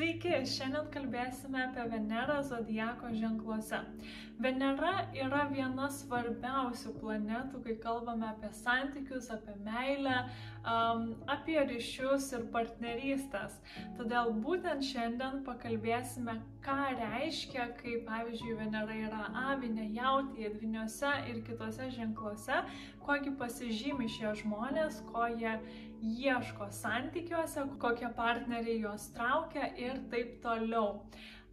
Sveiki, šiandien kalbėsime apie Venerą zodiako ženkluose. Venera yra viena svarbiausių planetų, kai kalbame apie santykius, apie meilę, apie ryšius ir partnerystės. Todėl būtent šiandien pakalbėsime, ką reiškia, kai pavyzdžiui Venera yra avinė, jautėje, dviniuose ir kitose ženkluose, kogi pasižymi šie žmonės, ko jie ieško santykiuose, kokie partneriai juos traukia ir taip toliau.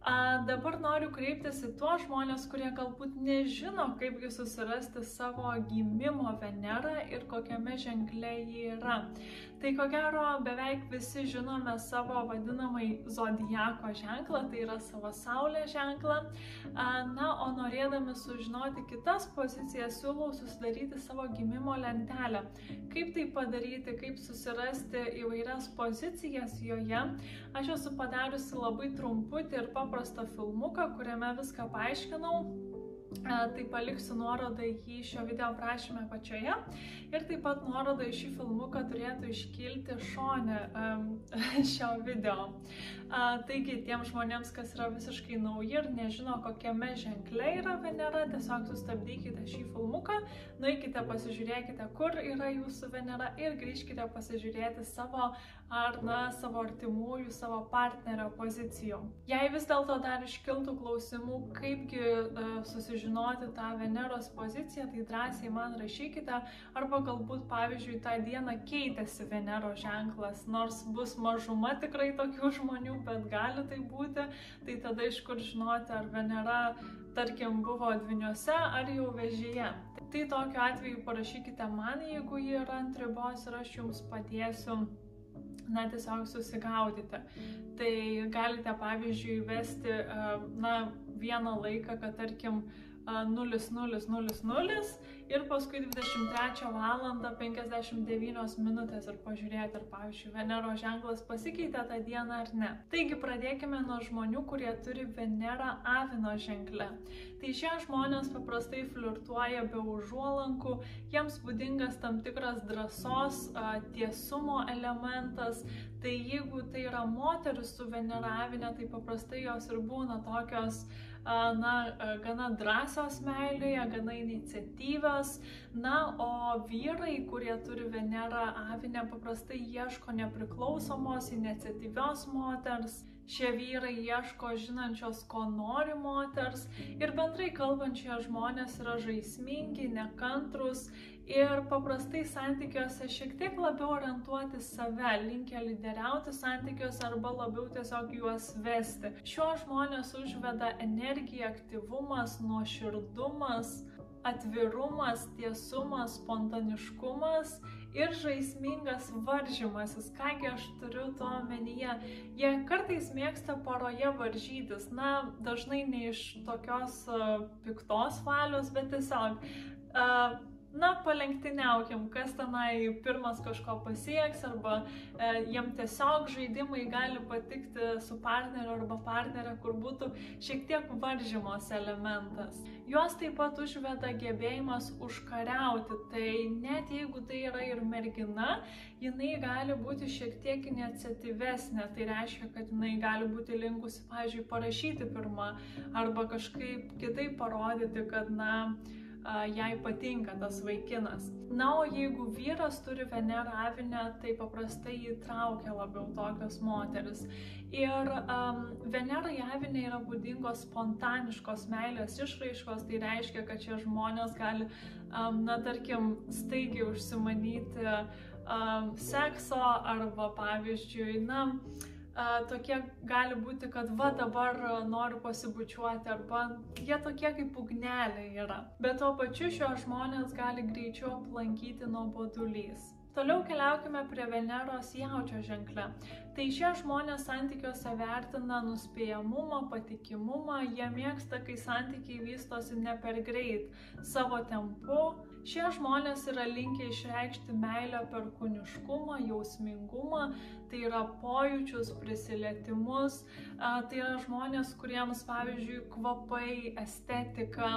A, dabar noriu kreiptis į tuos žmonės, kurie galbūt nežino, kaipgi susirasti savo gimimo Venerą ir kokiame ženkle ji yra. Tai ko gero beveik visi žinome savo vadinamai zodijako ženklą, tai yra savo saulės ženklą. Na, o norėdami sužinoti kitas pozicijas, siūlau susidaryti savo gimimo lentelę. Kaip tai padaryti, kaip susirasti įvairias pozicijas joje, aš esu padariusi labai trumputį ir paprastą filmuką, kuriame viską paaiškinau. Tai paliksiu nuorodą į šio video aprašymę pačioje ir taip pat nuorodą į šį filmuką turėtų iškilti šone šio video. Taigi tiems žmonėms, kas yra visiškai nauji ir nežino, kokiame ženkle yra Venera, tiesiog sustabdykite šį filmuką, nueikite pasižiūrėkite, kur yra jūsų Venera ir grįžkite pasižiūrėti savo ar na, savo artimųjų, savo partnerio pozicijų. Jei vis dėlto dar iškiltų klausimų, kaipgi uh, susižinoti tą Veneros poziciją, tai drąsiai man rašykite, arba galbūt, pavyzdžiui, tą dieną keitėsi Venero ženklas, nors bus mažuma tikrai tokių žmonių, bet gali tai būti, tai tada iš kur žinoti, ar Venera, tarkim, buvo dviniuose ar jau vežyje. Tai tokiu atveju parašykite man, jeigu ji yra ant ribos ir aš jums padėsiu na, tiesiog susigaudyti. Tai galite, pavyzdžiui, vesti, na, vieną laiką, kad, tarkim, 0000 ir paskui 23 val. 59 minutės ir pažiūrėti, ar pavyzdžiui Venero ženklas pasikeitė tą dieną ar ne. Taigi pradėkime nuo žmonių, kurie turi Venerą avino ženklę. Tai šie žmonės paprastai flirtuoja be užuolankų, jiems būdingas tam tikras drąsos, tiesumo elementas. Tai jeigu tai yra moteris su Venera avinė, tai paprastai jos ir būna tokios na, gana drąsios meilėje, gana iniciatyvios. Na, o vyrai, kurie turi Venerą avinę, paprastai ieško nepriklausomos, iniciatyvios moters. Šie vyrai ieško žinančios, ko nori moters ir bendrai kalbančie žmonės yra žaismingi, nekantrus ir paprastai santykiuose šiek tiek labiau orientuoti save, linkę lyderiauti santykiuose arba labiau tiesiog juos vesti. Šiuo žmonės užveda energija, aktyvumas, nuoširdumas, atvirumas, tiesumas, spontaniškumas ir žaismingas varžymasis. Kągi aš turiu to omenyje? Jie kartais mėgsta poroje varžytis, na, dažnai ne iš tokios piktos valios, bet tiesiog uh, na, palenktyniaukim, kas tenai pirmas kažko pasieks, arba e, jiem tiesiog žaidimai gali patikti su partneriu arba partnerė, kur būtų šiek tiek varžymos elementas. Juos taip pat užveda gebėjimas užkariauti, tai net jeigu tai yra ir mergina, jinai gali būti šiek tiek iniciatyvesnė, tai reiškia, kad jinai gali būti linkusi, pavyzdžiui, parašyti pirmą arba kažkaip kitaip parodyti, kad, na, jai patinka tas vaikinas. Na, o jeigu vyras turi Venerą avinę, tai paprastai jį traukia labiau tokios moteris. Ir um, Venerai avinė yra būdingos spontaniškos meilės išraiškos, tai reiškia, kad šie žmonės gali, um, na, tarkim, staigiai užsimanyti um, sekso arba, pavyzdžiui, na, tokie gali būti, kad va dabar noriu pasibučiuoti arba jie tokie kaip ugnelė yra. Bet tuo pačiu šios žmonės gali greičiau aplankyti nuobodulys. Toliau keliaukime prie Veneros jaučio ženklę. Tai šie žmonės santykiuose vertina nuspėjamumą, patikimumą, jie mėgsta, kai santykiai vystosi ne per greit, savo tempu, Šie žmonės yra linkę išreikšti meilę per kūniškumą, jausmingumą, tai yra pojūčius, prisilietimus, tai yra žmonės, kuriems, pavyzdžiui, kvapai, estetika,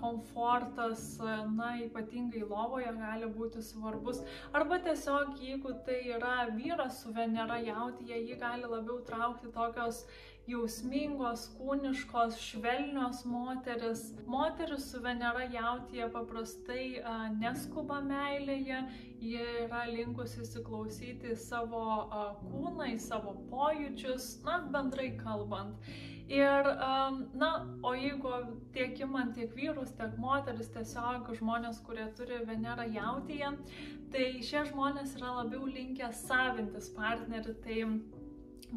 komfortas, na, ypatingai lovoje gali būti svarbus. Arba tiesiog, jeigu tai yra vyras su Venera jautyje, jį gali labiau traukti tokios jausmingos, kūniškos, švelnios moteris. Moteris su Venera jautyje paprastai a, neskuba meilėje, ji yra linkusi įsiklausyti savo a, kūną, į savo pojūčius, na, bendrai kalbant. Ir, um, na, o jeigu tiek imant tiek vyrus, tiek moteris, tiesiog žmonės, kurie turi Venerą jautyje, tai šie žmonės yra labiau linkę savintis partnerį. Tai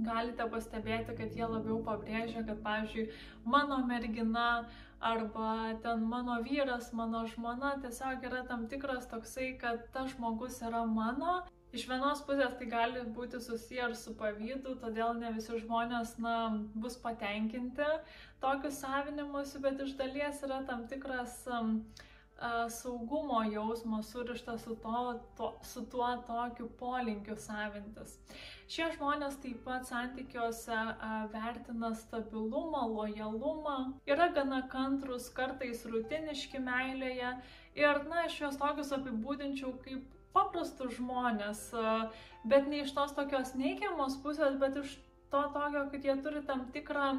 galite pastebėti, kad jie labiau pabrėžia, kad, pavyzdžiui, mano mergina arba ten mano vyras, mano žmona tiesiog yra tam tikras toksai, kad tas žmogus yra mano. Iš vienos pusės tai gali būti susiję ir su pavydu, todėl ne visi žmonės na, bus patenkinti tokiu savinimuose, bet iš dalies yra tam tikras um, saugumo jausmo surišta su, to, to, su tuo tokiu polinkiu savintis. Šie žmonės taip pat santykiuose vertina stabilumą, lojalumą, yra gana kantrus, kartais rutiniški meilėje ir, na, aš juos tokius apibūdinčiau kaip paprastus žmonės, bet ne iš tos tokios neigiamos pusės, bet iš to tokio, kad jie turi tam tikrą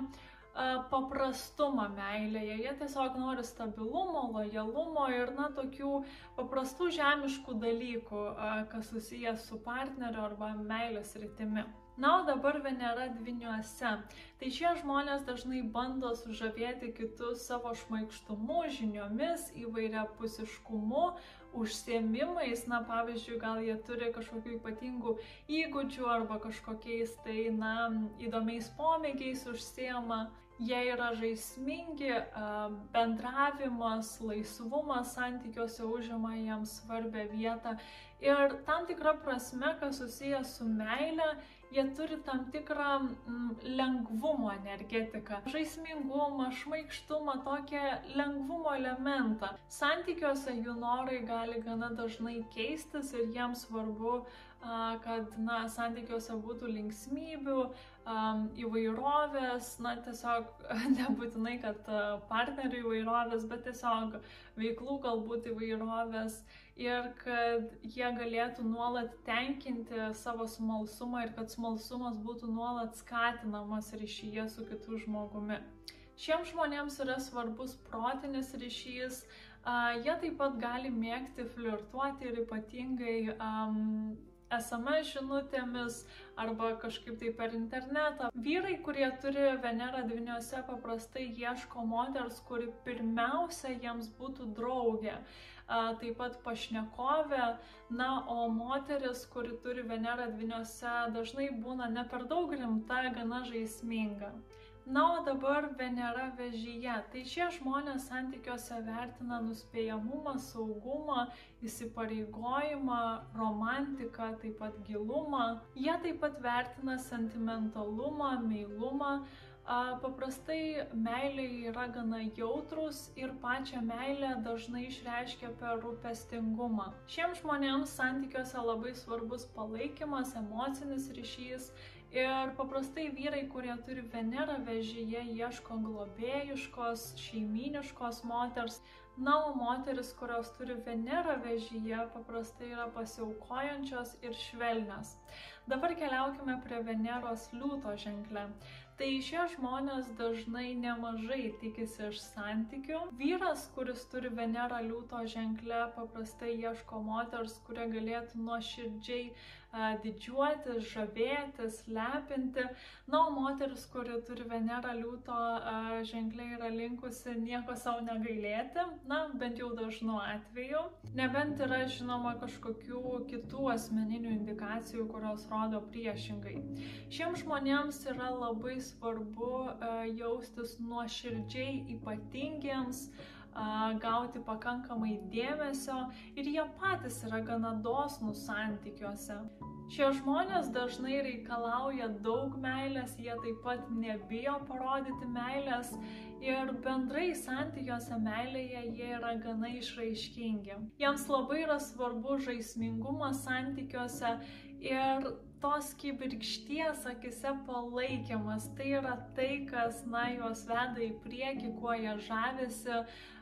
paprastumą meilėje. Jie tiesiog nori stabilumo, lojalumo ir, na, tokių paprastų žemiškų dalykų, kas susijęs su partneriu arba meilės rytimi. Na, o dabar Venera dviniuose. Tai šie žmonės dažnai bando sužavėti kitus savo šmaikštumu, žiniomis, įvairia pusiškumu, užsiemimais, na, pavyzdžiui, gal jie turi kažkokių ypatingų įgūdžių arba kažkokiais tai, na, įdomiais pomėgiais užsiema jie yra žaismingi, bendravimas, laisvumas santykiuose užima jiems svarbę vietą. Ir tam tikra prasme, kas susijęs su meile, jie turi tam tikrą mm, lengvumo energetiką, žaismingumą, šmaikštumą, tokią lengvumo elementą. Santykiuose jų norai gali gana dažnai keistis ir jiems svarbu kad na, santykiuose būtų linksmybių, um, įvairovės, na tiesiog nebūtinai, kad partnerių įvairovės, bet tiesiog veiklų galbūt įvairovės ir kad jie galėtų nuolat tenkinti savo smalsumą ir kad smalsumas būtų nuolat skatinamas ryšyje su kitu žmogumi. Šiems žmonėms yra svarbus protinis ryšys, uh, jie taip pat gali mėgti flirtuoti ir ypatingai um, SMS žinutėmis arba kažkaip tai per internetą. Vyrai, kurie turi Venerą dviniuose, paprastai ieško moters, kuri pirmiausia jiems būtų draugė. Taip pat pašnekovė, na, o moteris, kuri turi Venerą dviniuose, dažnai būna ne per daug rimta, gana žaisminga. Na, o dabar Venera vežyje. Tai šie žmonės santykiuose vertina nuspėjamumą, saugumą, įsipareigojimą, romantiką, taip pat gilumą. Jie taip pat vertina sentimentalumą, meilumą. Paprastai meilė yra gana jautrus ir pačią meilę dažnai išreiškia per rūpestingumą. Šiems žmonėms santykiuose labai svarbus palaikymas, emocinis ryšys Ir paprastai vyrai, kurie turi Venerą vežyje, ieško globėjiškos, šeiminiškos moters. Na, o moteris, kurios turi Venerą vežyje, paprastai yra pasiaukojančios ir švelnios. Dabar keliaukime prie Veneros liūto ženklę. Tai šie žmonės dažnai nemažai tikisi iš santykių. Vyras, kuris turi Venerą liūto ženklę, paprastai ieško moters, kurie galėtų nuoširdžiai didžiuotis, žavėtis, lepinti. Na, o moteris, kuri turi Venerą liūto ženkliai yra linkusi nieko savo negailėti, na, bent jau dažnu atveju. Nebent yra žinoma kažkokių kitų asmeninių indikacijų, kurios rodo priešingai. Šiems žmonėms yra labai svarbu jaustis nuoširdžiai ypatingiems, gauti pakankamai dėmesio ir jie patys yra gana dosnus santykiuose. Šie žmonės dažnai reikalauja daug meilės, jie taip pat nebijo parodyti meilės ir bendrai santykiuose meilėje jie yra gana išraiškingi. Jiems labai yra svarbu žaismingumas santykiuose ir tos kibirkšties akise palaikymas. Tai yra tai, kas, na, juos veda į priekį, kuo jie žavisi,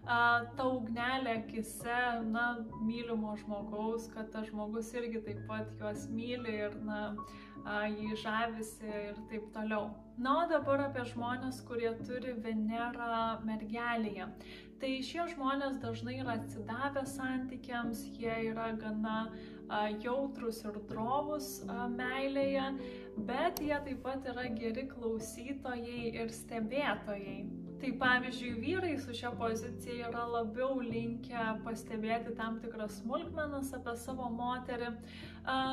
ta ugnelė akise, na, mylimo žmogaus, kad tas žmogus irgi taip pat juos myli ir, na, jį žavisi ir taip toliau. Na, o dabar apie žmonės, kurie turi Venerą mergelėje. Tai šie žmonės dažnai yra atsidavę santykiams, jie yra gana jautrus ir drovus meilėje, bet jie taip pat yra geri klausytojai ir stebėtojai. Tai pavyzdžiui, vyrai su šia pozicija yra labiau linkę pastebėti tam tikras smulkmenas apie savo moterį,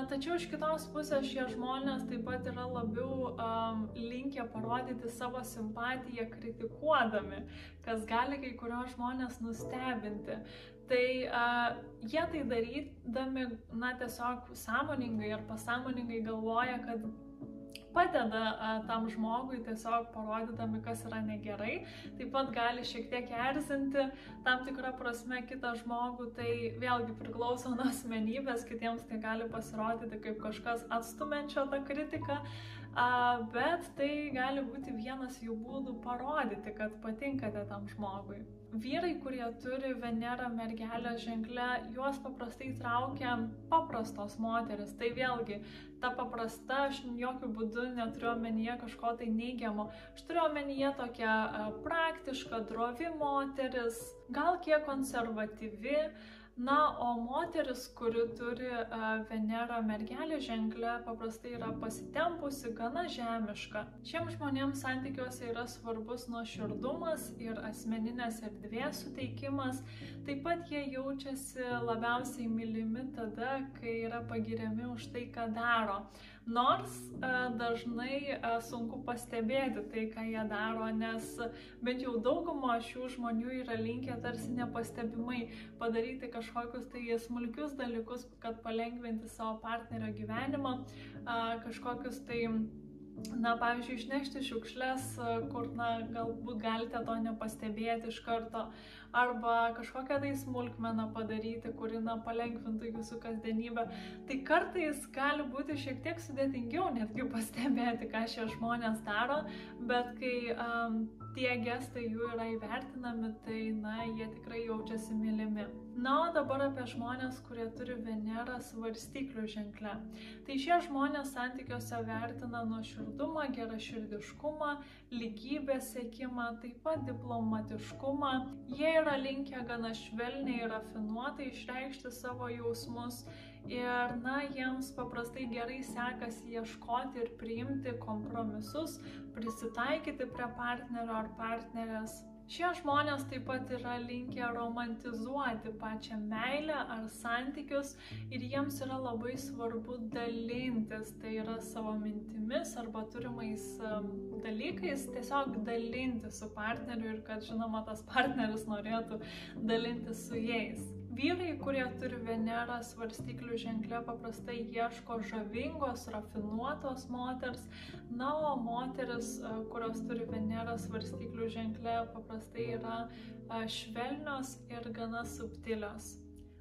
tačiau iš kitos pusės šie žmonės taip pat yra labiau linkę parodyti savo simpatiją kritikuodami, kas gali kai kurios žmonės nustebinti. Tai uh, jie tai darydami, na, tiesiog sąmoningai ar pasąmoningai galvoja, kad padeda a, tam žmogui tiesiog parodydami, kas yra negerai. Taip pat gali šiek tiek erzinti tam tikrą prasme kitą žmogų, tai vėlgi priklauso nuo asmenybės, kitiems tai gali pasirodyti kaip kažkas atstumenčio tą kritiką, a, bet tai gali būti vienas jų būdų parodyti, kad patinkate tam žmogui vyrai, kurie turi Venerą mergelę ženklę, juos paprastai traukia paprastos moteris. Tai vėlgi, ta paprasta, aš jokių būdų neturiu omenyje kažko tai neigiamo. Aš turiu omenyje tokią praktišką, drovi moteris, gal kiek konservatyvi, Na, o moteris, kuri turi uh, Venerą mergelį ženklę, paprastai yra pasitempusi, gana žemiška. Šiems žmonėms santykiuose yra svarbus nuoširdumas ir asmeninės erdvės suteikimas. Taip pat jie jaučiasi labiausiai mylimi tada, kai yra pagiriami už tai, ką daro. Nors a, dažnai a, sunku pastebėti tai, ką jie daro, nes bent jau dauguma šių žmonių yra linkę tarsi nepastebimai padaryti kažkokius tai smulkius dalykus, kad palengventi savo partnerio gyvenimą, a, kažkokius tai na, pavyzdžiui, išnešti šiukšlės, kur, na, galbūt galite to nepastebėti iš karto, arba kažkokią tai smulkmeną padaryti, kuri na, palengvintų jūsų kasdienybę. Tai kartais gali būti šiek tiek sudėtingiau netgi pastebėti, ką šie žmonės daro, bet kai um, tie gestai jų yra įvertinami, tai na, jie tikrai jaučiasi mylimi. Na, o dabar apie žmonės, kurie turi Venerą svarstyklių ženklę. Tai šie žmonės santykiuose vertina nuoširdumą, geraširdiškumą, lygybės sėkimą, taip pat diplomatiškumą. Jie yra linkę gana švelniai ir rafinuotai išreikšti savo jausmus ir, na, jiems paprastai gerai sekasi ieškoti ir priimti kompromisus, prisitaikyti prie partnerio ar partnerės. Šie žmonės taip pat yra linkę romantizuoti pačią meilę ar santykius ir jiems yra labai svarbu dalintis, tai yra savo mintimis arba turimais dalykais, tiesiog dalinti su partneriu ir kad žinoma tas partneris norėtų dalinti su jais. Vyrai, kurie turi Venerą svarstyklių ženklę, paprastai ieško žavingos, rafinuotos moters, na, o moteris, e, kurios turi Venerą svarstyklių ženklę, paprastai yra e, švelnios ir gana subtilios.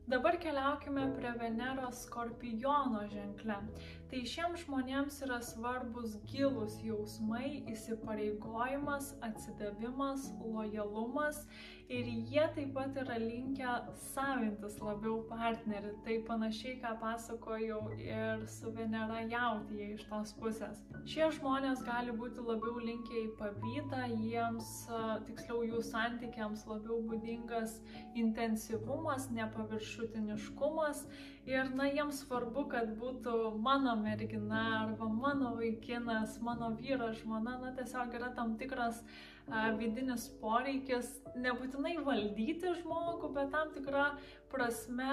Dabar keliaukime prie Veneros skorpiono ženklę. Tai šiems žmonėms yra svarbus gilus jausmai, įsipareigojimas, atsidavimas, lojalumas ir jie taip pat yra linkę savintis labiau partnerį. Tai panašiai, ką pasakojau ir su Venera jautyje iš tos pusės. Šie žmonės gali būti labiau linkę į pavydą, jiems, tiksliau jų santykiams labiau būdingas intensyvumas, nepaviršutiniškumas ir, na, jiems svarbu, kad būtų mano mergina arba mano vaikinas, mano vyras, žmona, na, tiesiog yra tam tikras vidinis poreikis nebūtinai valdyti žmogų, bet tam tikrą prasme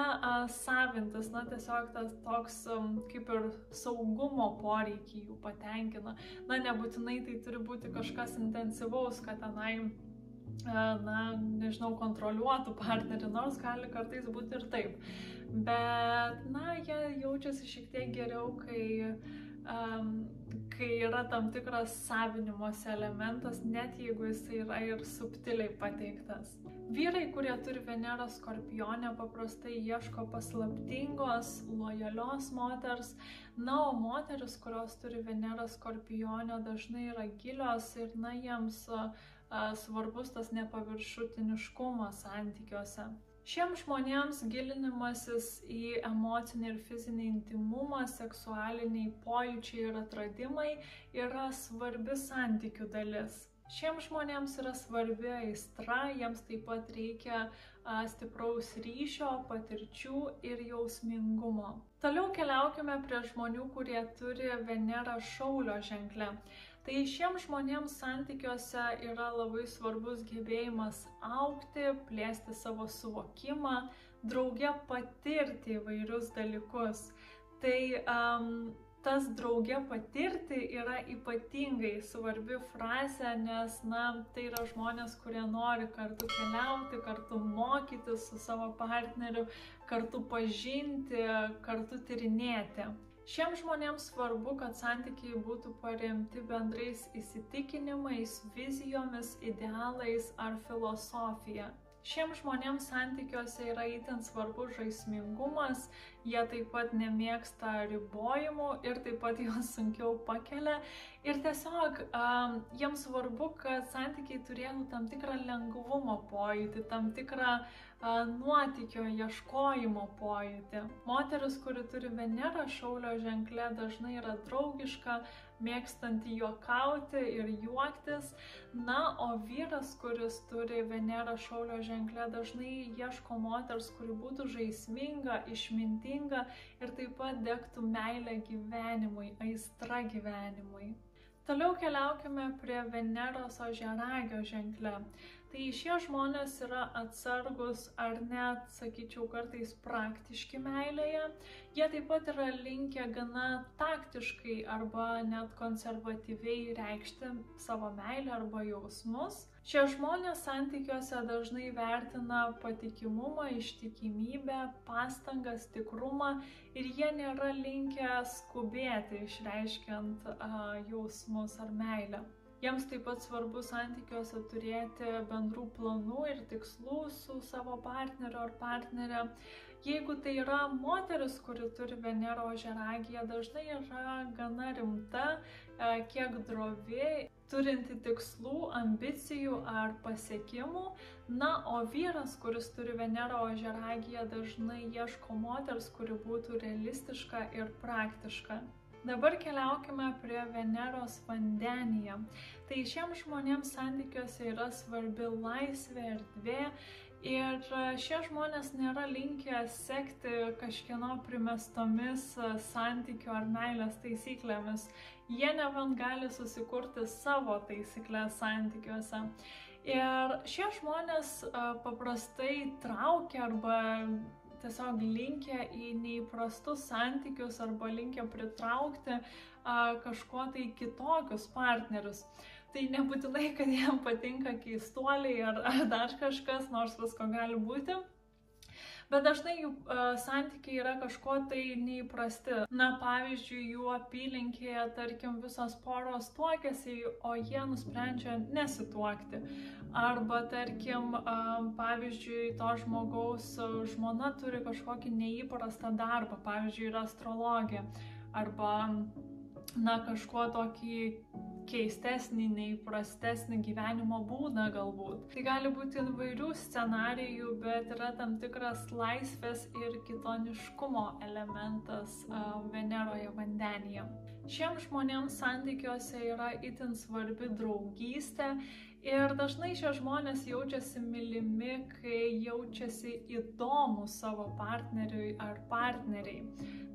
savintis, na tiesiog tas toks kaip ir saugumo poreikį jų patenkina. Na nebūtinai tai turi būti kažkas intensyvaus, kad tenai na, nežinau, kontroliuotų partnerį, nors gali kartais būti ir taip. Bet, na, jie jaučiasi šiek tiek geriau, kai um, kai yra tam tikras savinimosi elementas, net jeigu jis yra ir subtiliai pateiktas. Vyrai, kurie turi Venerą skorpionę, paprastai ieško paslaptingos, lojalios moters, na, o moteris, kurios turi Venerą skorpionę, dažnai yra gilios ir, na, jiems a, svarbus tas nepaviršutiniškumas santykiuose. Šiems žmonėms gilinimasis į emocinį ir fizinį intimumą, seksualiniai pojūčiai ir atradimai yra svarbi santykių dalis. Šiems žmonėms yra svarbi aistra, jiems taip pat reikia a, stipraus ryšio, patirčių ir jausmingumo. Toliau keliaukime prie žmonių, kurie turi Venerą šaulio ženklę. Tai šiems žmonėms santykiuose yra labai svarbus gebėjimas aukti, plėsti savo suvokimą, drauge patirti įvairius dalykus. Tai um, tas drauge patirti yra ypatingai svarbi frazė, nes, na, tai yra žmonės, kurie nori kartu keliauti, kartu mokytis su savo partneriu, kartu pažinti, kartu tyrinėti. Šiems žmonėms svarbu, kad santykiai būtų paremti bendrais įsitikinimais, vizijomis, idealais ar filosofija. Šiems žmonėms santykiuose yra itin svarbus žaismingumas, jie taip pat nemėgsta ribojimų ir taip pat juos sunkiau pakelia. Ir tiesiog um, jiems svarbu, kad santykiai turėtų tam tikrą lengvumo pojūtį, tam tikrą uh, nuotykio ieškojimo pojūtį. Moteris, kuri turi Venerą šaulio ženklę, dažnai yra draugiška, mėgstanti juokauti ir juoktis. Na, o vyras, kuris turi Venerą šaulio ženklę, dažnai ieško moters, kuri būtų žaisminga, išmintinga ir taip pat degtų meilę gyvenimui, aistra gyvenimui. Toliau keliaukime prie Veneros ožeragio ženklę. Tai šie žmonės yra atsargus ar net, sakyčiau, kartais praktiški meilėje. Jie taip pat yra linkę gana taktiškai arba net konservatyviai reikšti savo meilę arba jausmus. Šie žmonės santykiuose dažnai vertina patikimumą, ištikimybę, pastangas, tikrumą ir jie nėra linkę skubėti išreiškiant a, jausmus ar meilę. Jiems taip pat svarbu santykiuose turėti bendrų planų ir tikslų su savo partneriu ar partnerė. Jeigu tai yra moteris, kuri turi Venero žeragiją, dažnai yra gana rimta, e, kiek drovi, turinti tikslų, ambicijų ar pasiekimų. Na, o vyras, kuris turi Venero žeragiją, dažnai ieško moters, kuri būtų realistiška ir praktiška. Dabar keliaukime prie Veneros vandenyje. Tai šiems žmonėms santykiuose yra svarbi laisvė, erdvė ir šie žmonės nėra linkę sekti kažkieno primestomis santykių ar meilės taisyklėmis. Jie nebent gali susikurti savo taisyklės santykiuose. Ir šie žmonės paprastai traukia arba tiesiog linkę į neįprastus santykius arba linkę pritraukti a, kažkuo tai kitokius partnerius. Tai nebūtinai, kad jiem patinka keistuoliai ar, ar dar kažkas, nors visko gali būti bet dažnai jų uh, santykiai yra kažkuo tai neįprasti. Na, pavyzdžiui, jų apylinkėje, tarkim, visos poros tuokėsi, o jie nusprendžia nesituokti. Arba, tarkim, uh, pavyzdžiui, to žmogaus žmona turi kažkokį neįprastą darbą, pavyzdžiui, yra astrologija. Arba, na, kažkuo tokį keistesnį, neįprastesnį gyvenimo būdą galbūt. Tai gali būti įvairių scenarijų, bet yra tam tikras laisvės ir kitoniškumo elementas Veneroje vandenyje. Šiems žmonėms santykiuose yra itin svarbi draugystė ir dažnai šie žmonės jaučiasi mylimi, kai jaučiasi įdomus savo partneriui ar partneriai.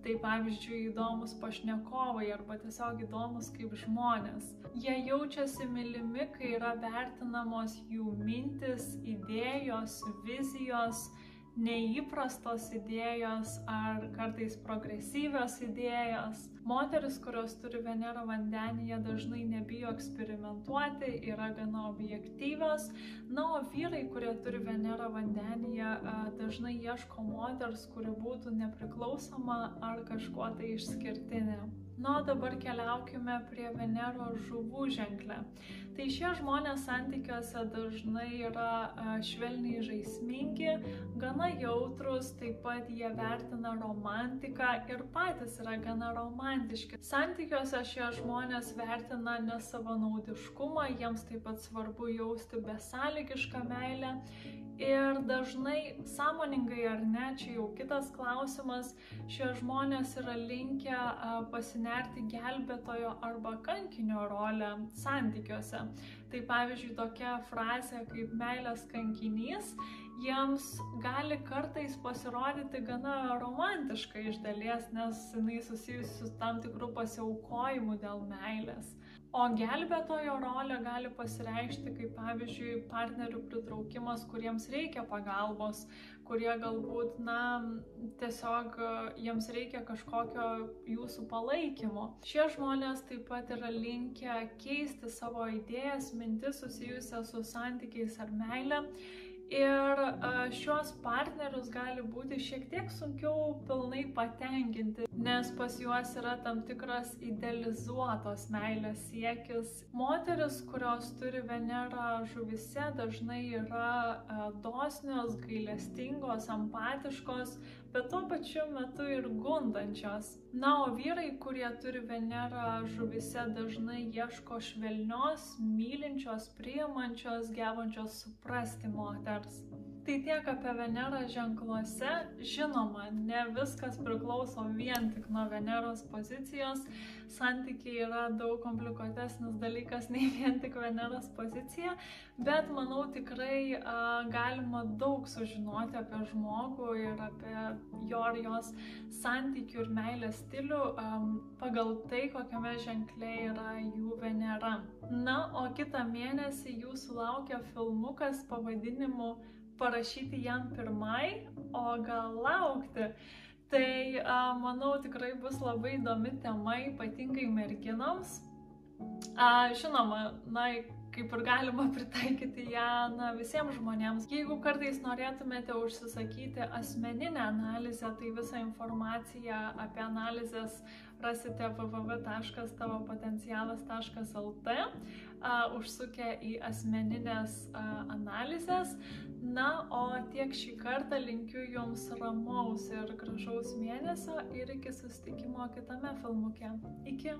Tai pavyzdžiui įdomus pašnekovai arba tiesiog įdomus kaip žmonės. Jie jaučiasi mylimi, kai yra vertinamos jų mintis, idėjos, vizijos, neįprastos idėjos ar kartais progresyvios idėjos. Moteris, kurios turi Venero vandenyje, dažnai nebijo eksperimentuoti, yra gana objektyvios. Na, o vyrai, kurie turi Venero vandenyje, dažnai ieško moters, kuri būtų nepriklausoma ar kažkuo tai išskirtinė. Na, o dabar keliaukime prie Venero žuvų ženklę. Tai šie žmonės santykiuose dažnai yra švelniai žaismingi, gana jautrus, taip pat jie vertina romantiką ir patys yra gana romantiški. Santykiuose šie žmonės vertina nesavanaudiškumą, jiems taip pat svarbu jausti besąlygišką meilę Ir dažnai, sąmoningai ar ne, čia jau kitas klausimas, šie žmonės yra linkę pasinerti gelbėtojo arba kankinio rolę santykiuose. Tai pavyzdžiui, tokia frazė kaip meilės kankinys jiems gali kartais pasirodyti gana romantiška iš dalies, nes jinai susijusi su tam tikru pasiaukojimu dėl meilės. O gelbėtojo rolė gali pasireikšti kaip pavyzdžiui partnerių pritraukimas, kuriems reikia pagalbos, kurie galbūt, na, tiesiog e, jiems reikia kažkokio jūsų palaikymo. Šie žmonės taip pat yra linkę keisti savo idėjas, mintis susijusias su santykiais ar meile Ir šios partnerius gali būti šiek tiek sunkiau pilnai patenkinti, nes pas juos yra tam tikras idealizuotos meilės siekis. Moteris, kurios turi Venerą žuvise, dažnai yra dosnios, gailestingos, empatiškos, bet tuo pačiu metu ir gundančios. Na, o vyrai, kurie turi Venerą žuvise, dažnai ieško švelnios, mylinčios, priimančios, gebančios suprasti moters. Tai tiek apie Venerą ženkluose. Žinoma, ne viskas priklauso vien tik nuo Veneros pozicijos. Santykiai yra daug komplikuotesnis dalykas nei vien tik Veneros pozicija, bet manau tikrai a, galima daug sužinoti apie žmogų ir apie jo ar jos santykių ir meilės stilių a, pagal tai, kokiame ženklė yra jų Venera. Na, o kitą mėnesį jūsų laukia filmukas pavadinimu parašyti jam pirmai, o gal laukti. Tai a, manau tikrai bus labai įdomi tema, ypatingai merginoms. A, žinoma, na, kaip ir galima pritaikyti ją na, visiems žmonėms. Jeigu kartais norėtumėte užsisakyti asmeninę analizę, tai visą informaciją apie analizės rasite www.tavopotencialas.lt, užsukę į asmeninės a, analizės. Na, o tiek šį kartą linkiu Jums ramaus ir gražaus mėnesio ir iki susitikimo kitame filmuke. Iki.